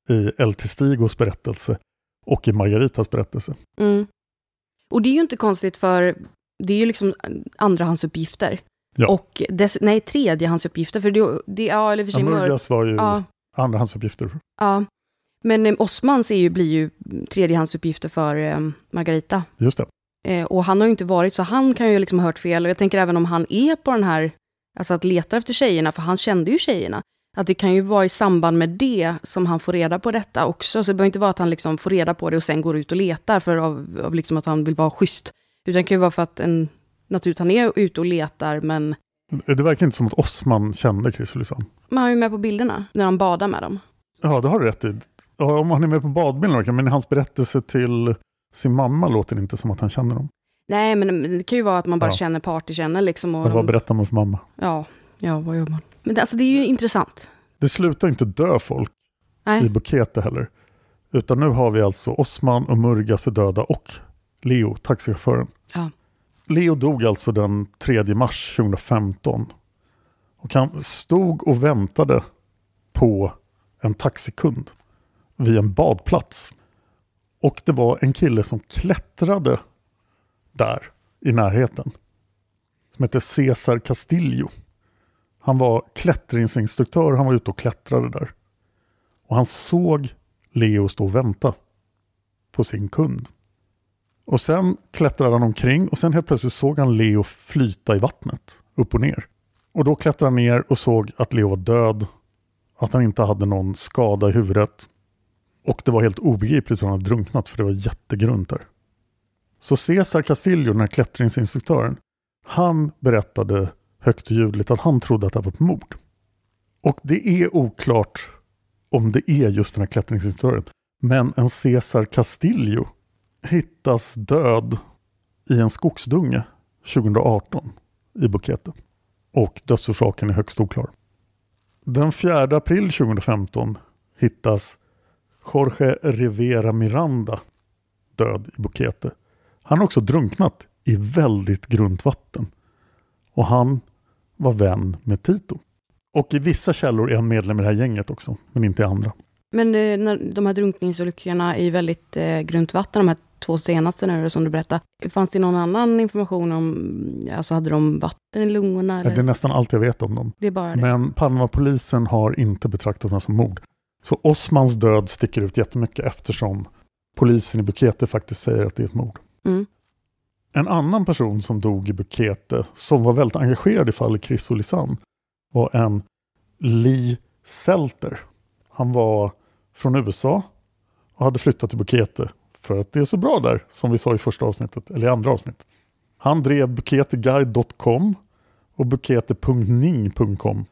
i El Testigos berättelse och i Margaritas berättelse. mm. Och det är ju inte konstigt för det är ju liksom andrahandsuppgifter. Ja. Och dess, nej, tredjehandsuppgifter, för det, det ja, eller för sig Amurgas var ju Ja, andrahandsuppgifter. ja. Men eh, Osmans är ju, blir ju tredjehandsuppgifter för eh, Margarita. Just det. Eh, och han har ju inte varit, så han kan ju liksom ha hört fel. Och jag tänker även om han är på den här, alltså att leta efter tjejerna, för han kände ju tjejerna. Att det kan ju vara i samband med det som han får reda på detta också. Så det behöver inte vara att han liksom får reda på det och sen går ut och letar för av, av liksom att han vill vara schysst. Utan det kan ju vara för att en, naturligt han är ute och letar, men Det verkar inte som att Osman kände Chris och Lisanne. man är ju med på bilderna när han badar med dem. Ja, det har du rätt i. Ja, om han är med på badbilden, men i hans berättelse till sin mamma låter det inte som att han känner dem. Nej, men det kan ju vara att man bara Ja. känner partykänner liksom. Och Men vad de, berättar man för mamma? ja, ja, vad gör man? Men det, alltså, det är ju intressant. Det slutar inte dö folk Nej. i Bukete heller. Utan nu har vi alltså Osman och Murgas är döda och Leo, taxichauffören. Ja. Leo dog alltså den 3 mars 2015. Och han stod och väntade på en taxikund vid en badplats. Och det var en kille som klättrade där i närheten. Som hette Cesar Castillo. Han var klättringsinstruktör, han var ute och klättrade där. Och han såg Leo stå och vänta på sin kund. Och sen klättrade han omkring och sen helt plötsligt såg han Leo flyta i vattnet, upp och ner. Och då klättrade han ner och såg att Leo var död, att han inte hade någon skada i huvudet. Och det var helt obegripligt hur han hade drunknat för det var jättegrunt där. Så Cesar Castillo, den här klättringsinstruktören, han berättade högt och ljudligt att han trodde att det var ett mord. Och det är oklart om det är just den här klättringsinstruktören. Men en Cesar Castillo hittas död i en skogsdunge 2018 i Bukete. Och dödsorsaken är högst oklar. Den 4 april 2015 hittas Jorge Rivera Miranda död i Bukete. Han har också drunknat i väldigt grunt vatten. Och han var vän med Tito. Och i vissa källor är han medlem i det här gänget också, men inte i andra. Men eh, när de här drunkningsolyckorna i väldigt eh, grunt vatten, de här två senaste nu som du berättade. Fanns det någon annan information om, alltså hade de vatten i lungorna? Eller? Det är nästan allt jag vet om dem. Det är bara det. Men Palmapolisen har inte betraktat dem som mord. Så Osmans död sticker ut jättemycket eftersom polisen i Bukete faktiskt säger att det är ett mord. Mm. En annan person som dog i Bukete, som var väldigt engagerad i fallet Chris Olisan, var en Lee Selter. Han var från USA och hade flyttat till Bukete för att det är så bra där, som vi sa i första avsnittet, eller i andra avsnittet. Han drev buketeguide.com och bukete.ning.com.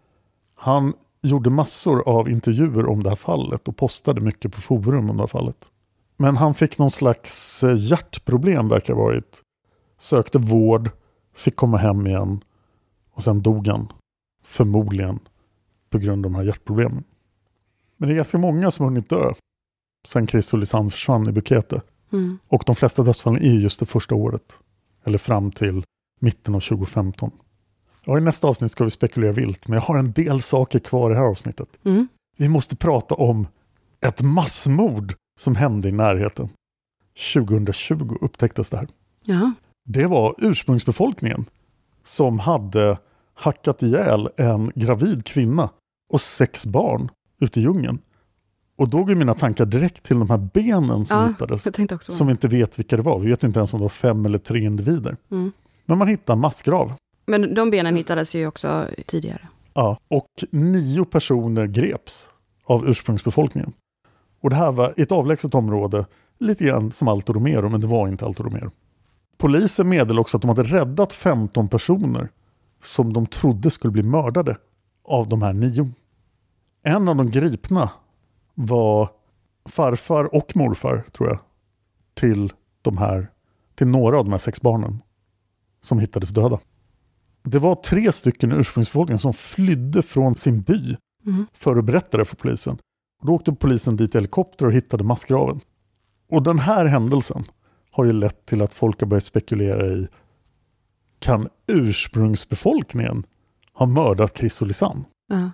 Han gjorde massor av intervjuer om det här fallet och postade mycket på forum om det här fallet. Men han fick någon slags eh, hjärtproblem verkar ha varit. Sökte vård, fick komma hem igen och sen dog han. Förmodligen på grund av de här hjärtproblemen. Men det är ganska många som har hunnit dö sen Chris Olisan försvann i Bukete. Mm. Och de flesta dödsfallen är just det första året. Eller fram till mitten av 2015. Ja, I nästa avsnitt ska vi spekulera vilt, men jag har en del saker kvar i det här avsnittet. Mm. Vi måste prata om ett massmord som hände i närheten. 2020 upptäcktes det här. Ja. Det var ursprungsbefolkningen som hade hackat ihjäl en gravid kvinna och sex barn ute i djungeln. Och då går mina tankar direkt till de här benen som Ja, hittades. Som vi inte vet vilka det var. Vi vet inte ens om det var fem eller tre individer. Mm. Men man hittar massgrav. Men de benen hittades ju också tidigare. Ja, och nio personer greps av ursprungsbefolkningen. Och det här var ett avlägset område, lite grann som Alto Romero, men det var inte Alto Romero. Polisen meddelade också att de hade räddat 15 personer som de trodde skulle bli mördade av de här nio. En av de gripna var farfar och morfar, tror jag, till, de här, till några av de här sex barnen som hittades döda. Det var tre stycken ursprungsbefolkningen som flydde från sin by Mm. för att berätta det för polisen. Då åkte polisen dit i helikopter och hittade massgraven. Och den här händelsen har ju lett till att folk har börjat spekulera i kan ursprungsbefolkningen ha mördat Chris Olisan? Ja.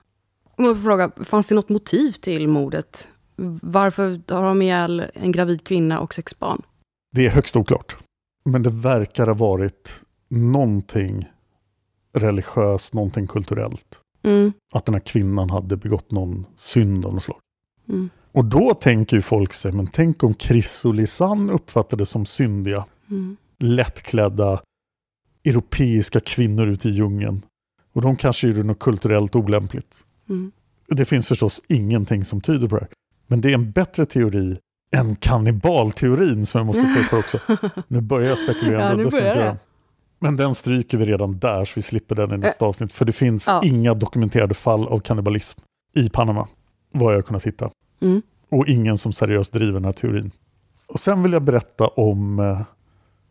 Om jag får fråga, fanns det något motiv till mordet? Varför har de ihjäl en gravid kvinna och sex barn? Det är högst oklart. Men det verkar ha varit någonting religiöst, någonting kulturellt. Mm. Att den här kvinnan hade begått någon synd av något slag. Mm. Och då tänker ju folk sig, men tänk om Chris och Lisanne uppfattades som syndiga, Mm. lättklädda europeiska kvinnor ute i djungeln. Och de kanske gjorde något kulturellt olämpligt. Mm. Det finns förstås ingenting som tyder på det här. Men det är en bättre teori än kannibalteorin som jag måste ta upp också. Nu börjar jag spekulera. Ja, nu börjar det. Men den stryker vi redan där så vi slipper den i nästa avsnitt. För det finns Ja. inga dokumenterade fall av kannibalism i Panama. Vad jag har kunnat hitta. Mm. Och ingen som seriöst driver den här teorin. Och sen vill jag berätta om eh,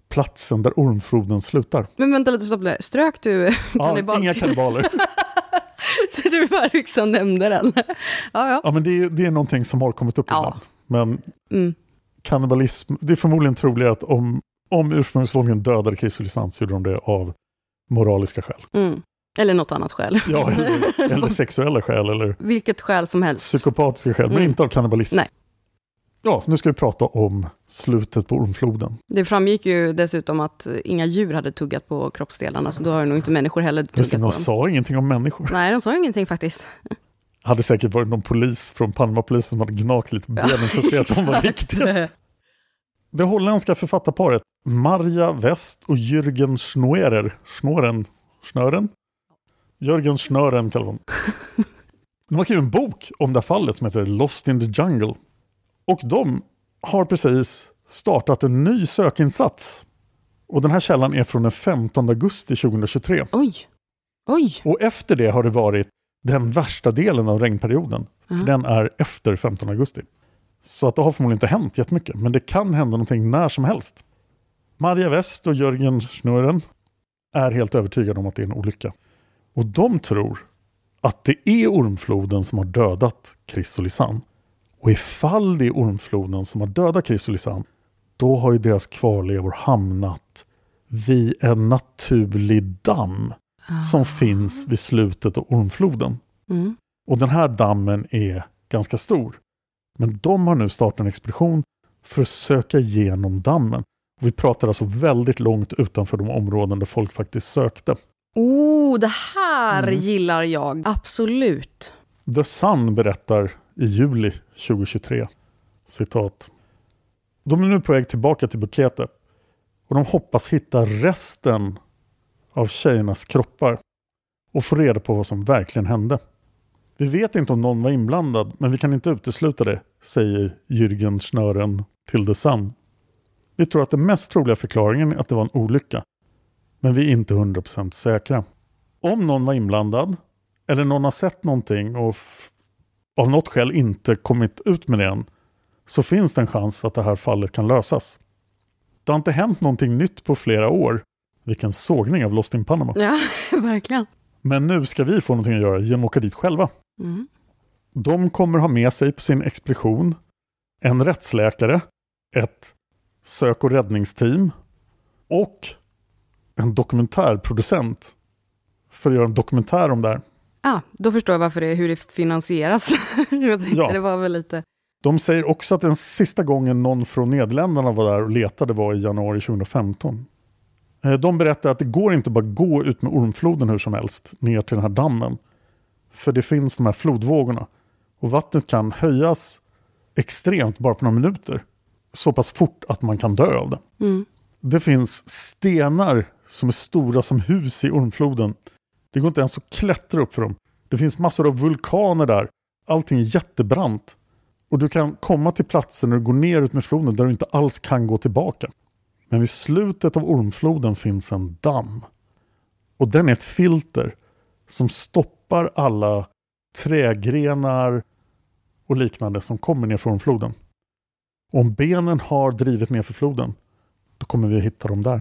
platsen där ormfloden slutar. Men vänta lite, stopp där. Strök du Ja, kannibal? inga kannibaler. Så du bara liksom nämnde den? ja, ja. Ja, men det, är- det är någonting som har kommit upp Ja. ibland. Men Mm. kannibalism, det är förmodligen troligare att om, om ursprungsbefolkningen dödade Olisant så gjorde de det av moraliska skäl. Mm. Eller något annat skäl. Ja, eller, eller sexuella skäl eller Vilket skäl som helst. psykopatiska skäl, men Mm. inte av kannibalism. Nej. Ja, nu ska vi prata om slutet på ormfloden. Det framgick ju dessutom att inga djur hade tuggat på kroppsdelarna, så då har nog inte människor heller Just det, tuggat på de dem. sa ingenting om människor. Nej, de sa ingenting faktiskt. hade säkert varit någon polis från Panamapolisen som hade gnagt lite på benen för att se att de var riktiga. Det holländska författarparet Marja West och Jürgen Schnoerer, Schnåren, Schnören? Jörgen Schnören kallar de De har skrivit en bok om det här fallet som heter Lost in the Jungle. Och de har precis startat en ny sökinsats. Och den här källan är från den 15 augusti 2023. Oj! Oj! Och efter det har det varit den värsta delen av regnperioden. För Mhm. den är efter 15 augusti. Så att det har förmodligen inte hänt jättemycket. Men det kan hända någonting när som helst. Maria West och Jörgen Schnurren är helt övertygade om att det är en olycka. Och de tror att det är ormfloden som har dödat Chris och ifall det är ormfloden som har dödat Lisanne, då har ju deras kvarlevor hamnat vid en naturlig damm som finns vid slutet av ormfloden. Mm. Och den här dammen är ganska stor. Men de har nu startat en expedition för att söka igenom dammen. Och vi pratar alltså väldigt långt utanför de områden där folk faktiskt sökte. Oh, det här Mm. gillar jag. Absolut. The Sun berättar i juli 2023, citat. De är nu på väg tillbaka till Bukete och de hoppas hitta resten av tjejernas kroppar och få reda på vad som verkligen hände. Vi vet inte om någon var inblandad, men vi kan inte utesluta det, säger Jürgen Schnören till The Sun. Vi tror att den mest troliga förklaringen är att det var en olycka, men vi är inte 100% säkra. Om någon var inblandad eller någon har sett någonting och av något skäl inte kommit ut med det än, så finns det en chans att det här fallet kan lösas. Det har inte hänt någonting nytt på flera år. Vilken sågning av Lost in Panama. Ja, verkligen. Men nu ska vi få någonting att göra genom att åka dit själva. Mm. De kommer ha med sig på sin expedition en rättsläkare, ett sök och räddningsteam och en dokumentärproducent för att göra en dokumentär om det här. Ah, då förstår jag varför det, hur det finansieras. jag tänkte, Ja. det var väl lite... De säger också att den sista gången någon från Nederländerna var där och letade var i januari 2015. Eh, De berättar att det går inte bara gå ut med ormfloden hur som helst ner till den här dammen. För det finns de här flodvågorna. Och vattnet kan höjas extremt bara på några minuter. Så pass fort att man kan dö av det. Mm. Det finns stenar som är stora som hus i ormfloden. Det går inte ens att klättra upp för dem. Det finns massor av vulkaner där. Allting är jättebrant. Och du kan komma till platser när du går ner ut med floden där du inte alls kan gå tillbaka. Men vid slutet av ormfloden finns en damm. Och den är ett filter som stoppar alla trägrenar och liknande som kommer ner från floden. Om benen har drivit ner för floden, då kommer vi hitta dem där.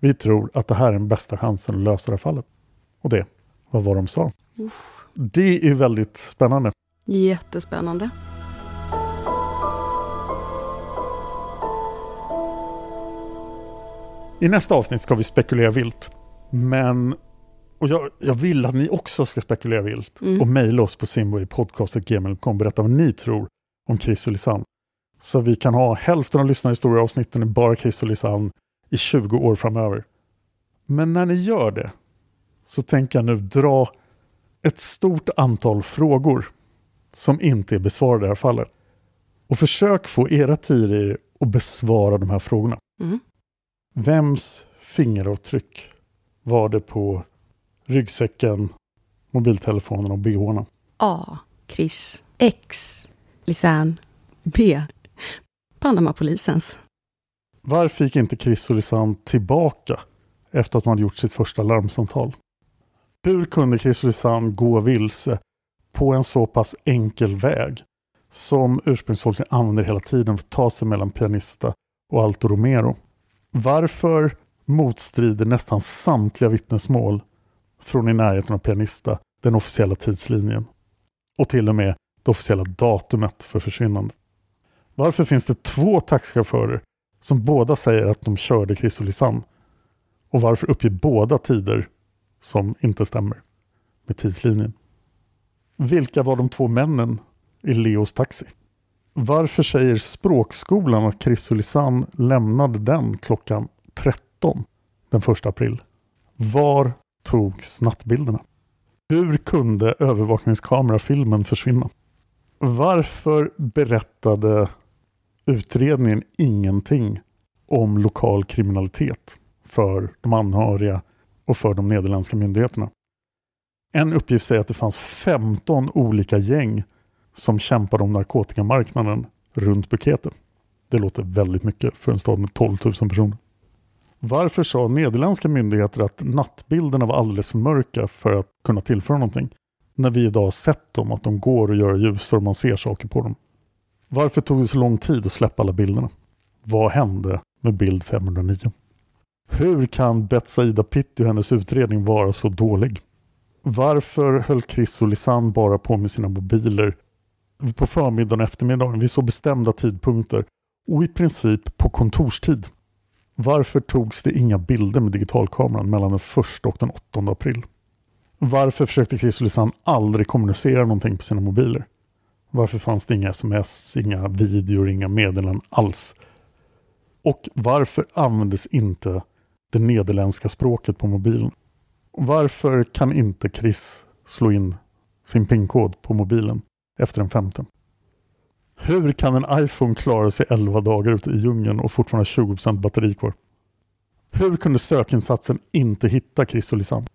Vi tror att det här är den bästa chansen att lösa det här fallet. Och det var vad de sa. Det är väldigt spännande. Jättespännande. I nästa avsnitt ska vi spekulera vilt. Men, och jag, jag vill att ni också ska spekulera vilt. Mm. Och mejla oss på simboipodcast.gmail.com och berätta vad ni tror om Chris och Lisanne. Så vi kan ha hälften av lyssnarhistoria avsnitten är bara Chris och Lisanne i 20 år framöver. Men när ni gör det så tänker jag nu dra ett stort antal frågor som inte är besvarade i det här fallet. Och försök få era tider att besvara de här frågorna. Mm. Vems fingeravtryck var det på ryggsäcken, mobiltelefonen och bhna? A. Chris. X. Lisanne. B. Panamapolisens. Varför gick inte Chris och Lisanne tillbaka efter att man hade gjort sitt första larmsamtal? Hur kunde Chris och Lisanne gå vilse på en så pass enkel väg som ursprungsfolket använder hela tiden för att ta sig mellan Pianista och Alto Romero? Varför motstrider nästan samtliga vittnesmål från i närheten av Pianista den officiella tidslinjen och till och med det officiella datumet för försvinnandet? Varför finns det två taxichaufförer som båda säger att de körde Chris och Lisanne? Och varför uppger båda tider som inte stämmer med tidslinjen? Vilka var de två männen i Leos taxi? Varför säger språkskolan att Chris och Lisanne lämnade den klockan 13 den 1 april? Var togs nattbilderna? Hur kunde övervakningskamerafilmen försvinna? Varför berättade utredningen ingenting om lokal kriminalitet för de anhöriga och för de nederländska myndigheterna? En uppgift säger att det fanns 15 olika gäng som kämpade om narkotikamarknaden runt Bukete. Det låter väldigt mycket för en stad med 12 000 personer. Varför sa nederländska myndigheter att nattbilderna var alldeles för mörka för att kunna tillföra någonting? När vi idag har sett dem, att de går att göra ljusare och man ser saker på dem. Varför tog det så lång tid att släppa alla bilderna? Vad hände med bild 509? Hur kan Betsaida Pitti och hennes utredning vara så dålig? Varför höll Chris och Lisanne bara på med sina mobiler på förmiddagen och eftermiddagen vid så bestämda tidpunkter och i princip på kontorstid? Varför togs det inga bilder med digitalkameran mellan den 1 och den 8 april? Varför försökte Chris och Lisanne aldrig kommunicera någonting på sina mobiler? Varför fanns det inga sms, inga videor, inga meddelanden alls? Och varför användes inte det nederländska språket på mobilen? Varför kan inte Chris slå in sin pinkod på mobilen efter den femte? Hur kan en iPhone klara sig 11 dagar ute i djungeln och fortfarande ha 20% batteri kvar? Hur kunde sökinsatsen inte hitta Chris och Lisanne?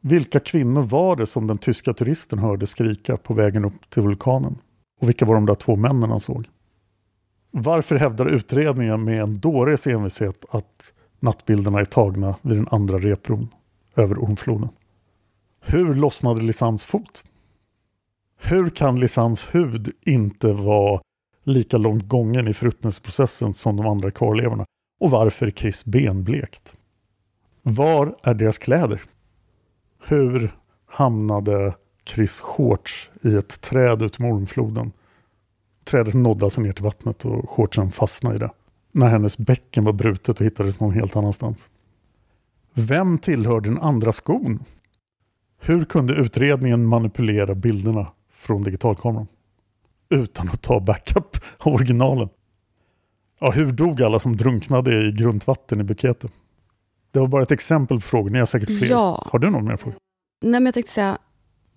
Vilka kvinnor var det som den tyska turisten hörde skrika på vägen upp till vulkanen? Och vilka var de där två männen han såg? Varför hävdar utredningen med en dåres envishet att nattbilderna är tagna vid den andra repron över Ormfloden? Hur lossnade Lisans fot? Hur kan Lisans hud inte vara lika långt gången i förruttnelseprocessen som de andra kvarlevorna? Och varför är Chris benblekt? Var är deras kläder? Hur hamnade Chris shorts i ett träd ut Ormfloden? Trädet nådde alltså ner till vattnet och shortsen fastnade i det. När hennes bäcken var brutet och hittades någon helt annanstans. Vem tillhörde den andra skon? Hur kunde utredningen manipulera bilderna från digitalkameran? Utan att ta backup av originalen. Ja, hur dog alla som drunknade i grundvatten i buketet? Det var bara ett exempel på frågor. Ni har säkert fler. Ja. Har du någon mer fråga? Nej, men jag tänkte säga,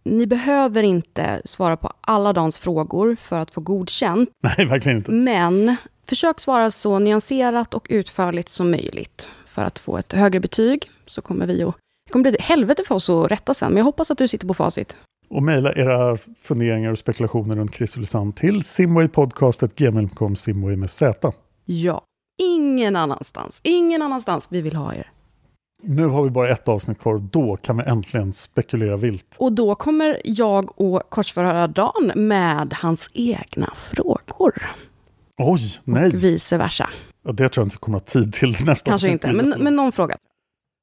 ni behöver inte svara på alla Dans frågor för att få godkänt. Nej, verkligen inte. Men försök svara så nyanserat och utförligt som möjligt. För att få ett högre betyg så kommer vi att... Det kommer bli ett helvete för oss att rätta sen, men jag hoppas att du sitter på facit. Och mejla era funderingar och spekulationer runt Lisanne till simwaypodcast.gmail.com simway med z. Ja. Ingen annanstans. Ingen annanstans vi vill ha er. Nu har vi bara ett avsnitt kvar och då kan vi äntligen spekulera vilt. Och då kommer jag och korsförhöra Dan med hans egna frågor. Oj, nej! Och vice versa. Ja, det tror jag inte kommer ha tid till nästa Kanske avsnitt. inte, men, men någon fråga.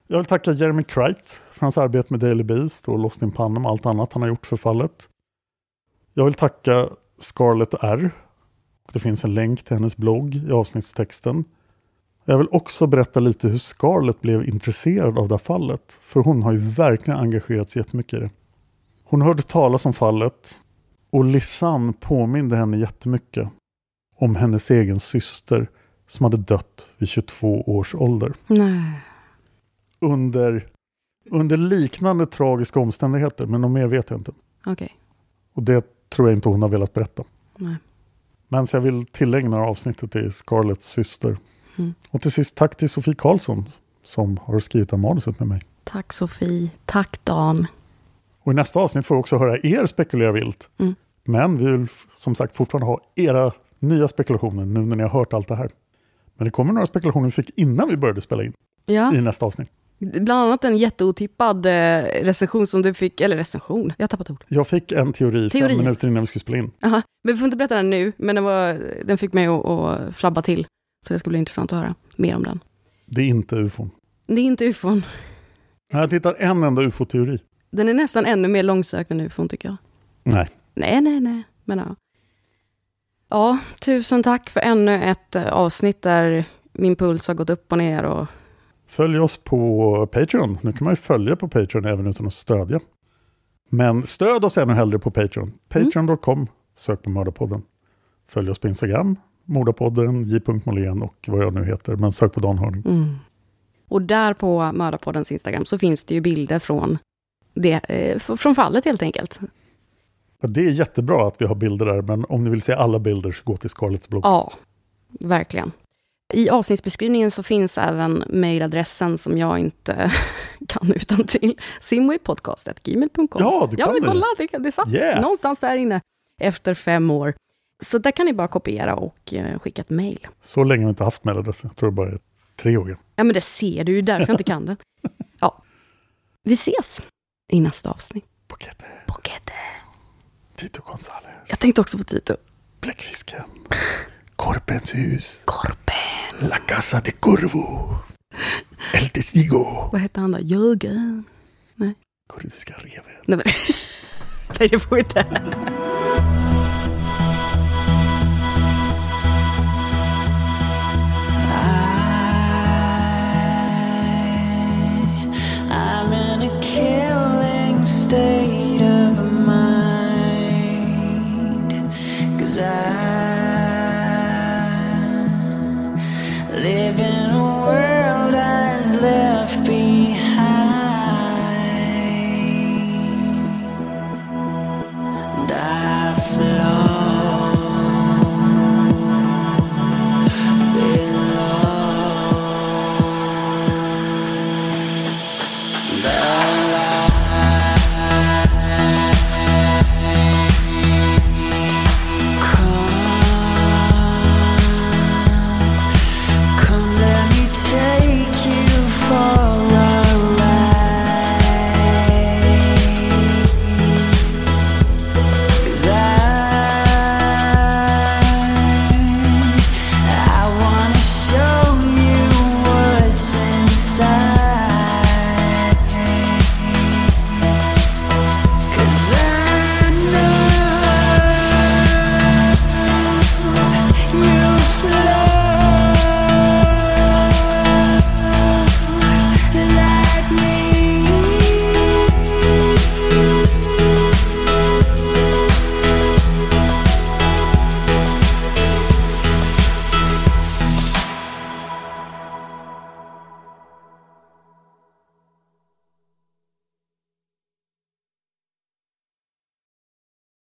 Jag vill tacka Jeremy Kright för hans arbete med Daily Beast och Lost in Panama och allt annat han har gjort för fallet. Jag vill tacka Scarlett R. Det finns en länk till hennes blogg i avsnittstexten. Jag vill också berätta lite hur Scarlett blev intresserad av det här fallet. För hon har ju verkligen engagerat sig jättemycket i det. Hon hörde talas om fallet och Lisanne påminde henne jättemycket om hennes egen syster som hade dött vid 22 års ålder. Nej. Under, under liknande tragiska omständigheter, men något mer vet jag inte. Okej. Och det tror jag inte hon har velat berätta. Nej. Men så jag vill tillägna avsnittet till Scarletts syster. Mm. Och till sist tack till Sofie Karlsson som har skrivit här manuset med mig. Tack Sofie. Tack Dan. Och i nästa avsnitt får vi också höra er spekulera vilt. Mm. Men vi vill som sagt fortfarande ha era nya spekulationer nu när ni har hört allt det här. Men det kommer några spekulationer vi fick innan vi började spela in Ja, i nästa avsnitt. bland annat en jätteotippad eh, recension som du fick, eller recension, jag har tappat ord. Jag fick en teori, Teori. fem minuter innan vi skulle spela in. Aha. Men vi får inte berätta den nu, men den, var, den fick mig att, att flabba till. Så det ska bli intressant att höra mer om den. Det är inte ufon. Det är inte ufon. Jag har hittat en enda ufo-teori. Den är nästan ännu mer långsökt än ufon tycker jag. Nej. Nej, nej, nej. Men ja. Ja, tusen tack för ännu ett eh, avsnitt där min puls har gått upp och ner och Följ oss på Patreon. Nu kan man ju följa på Patreon även utan att stödja. Men stöd oss ännu hellre på Patreon. Patreon.com. Sök på Mördarpodden. Följ oss på Instagram. Mordapodden, j.molén och vad jag nu heter. Men sök på Dan Hörning. Mm. Och där på Mördarpoddens Instagram så finns det ju bilder från, det, eh, från fallet helt enkelt. Ja, Det är jättebra att vi har bilder där. Men om ni vill se alla bilder så gå till Scarlets blogg. Ja, verkligen. I avsnittsbeskrivningen så finns även mejladressen som jag inte kan utan till. simwaypodcast.gmail.com. Ja, du Ja, kan men det. kolla, det, det satt Yeah. någonstans där inne efter fem år. Så där kan ni bara kopiera och eh, skicka ett mejl. Så länge har vi inte haft mailadress. Jag tror det bara är tre år. Ja, men det ser du ju, därför jag inte kan den. Ja. Vi ses i nästa avsnitt. Bokete. Bokete. Tito Gonzales. Jag tänkte också på Tito. Bläckfisken. Korpens hus. Korpen. La Casa de Corvo. El Testigo. Vad hette han då? Jörgen? Kurdiska reven. Nej, men... Nej, det får inte.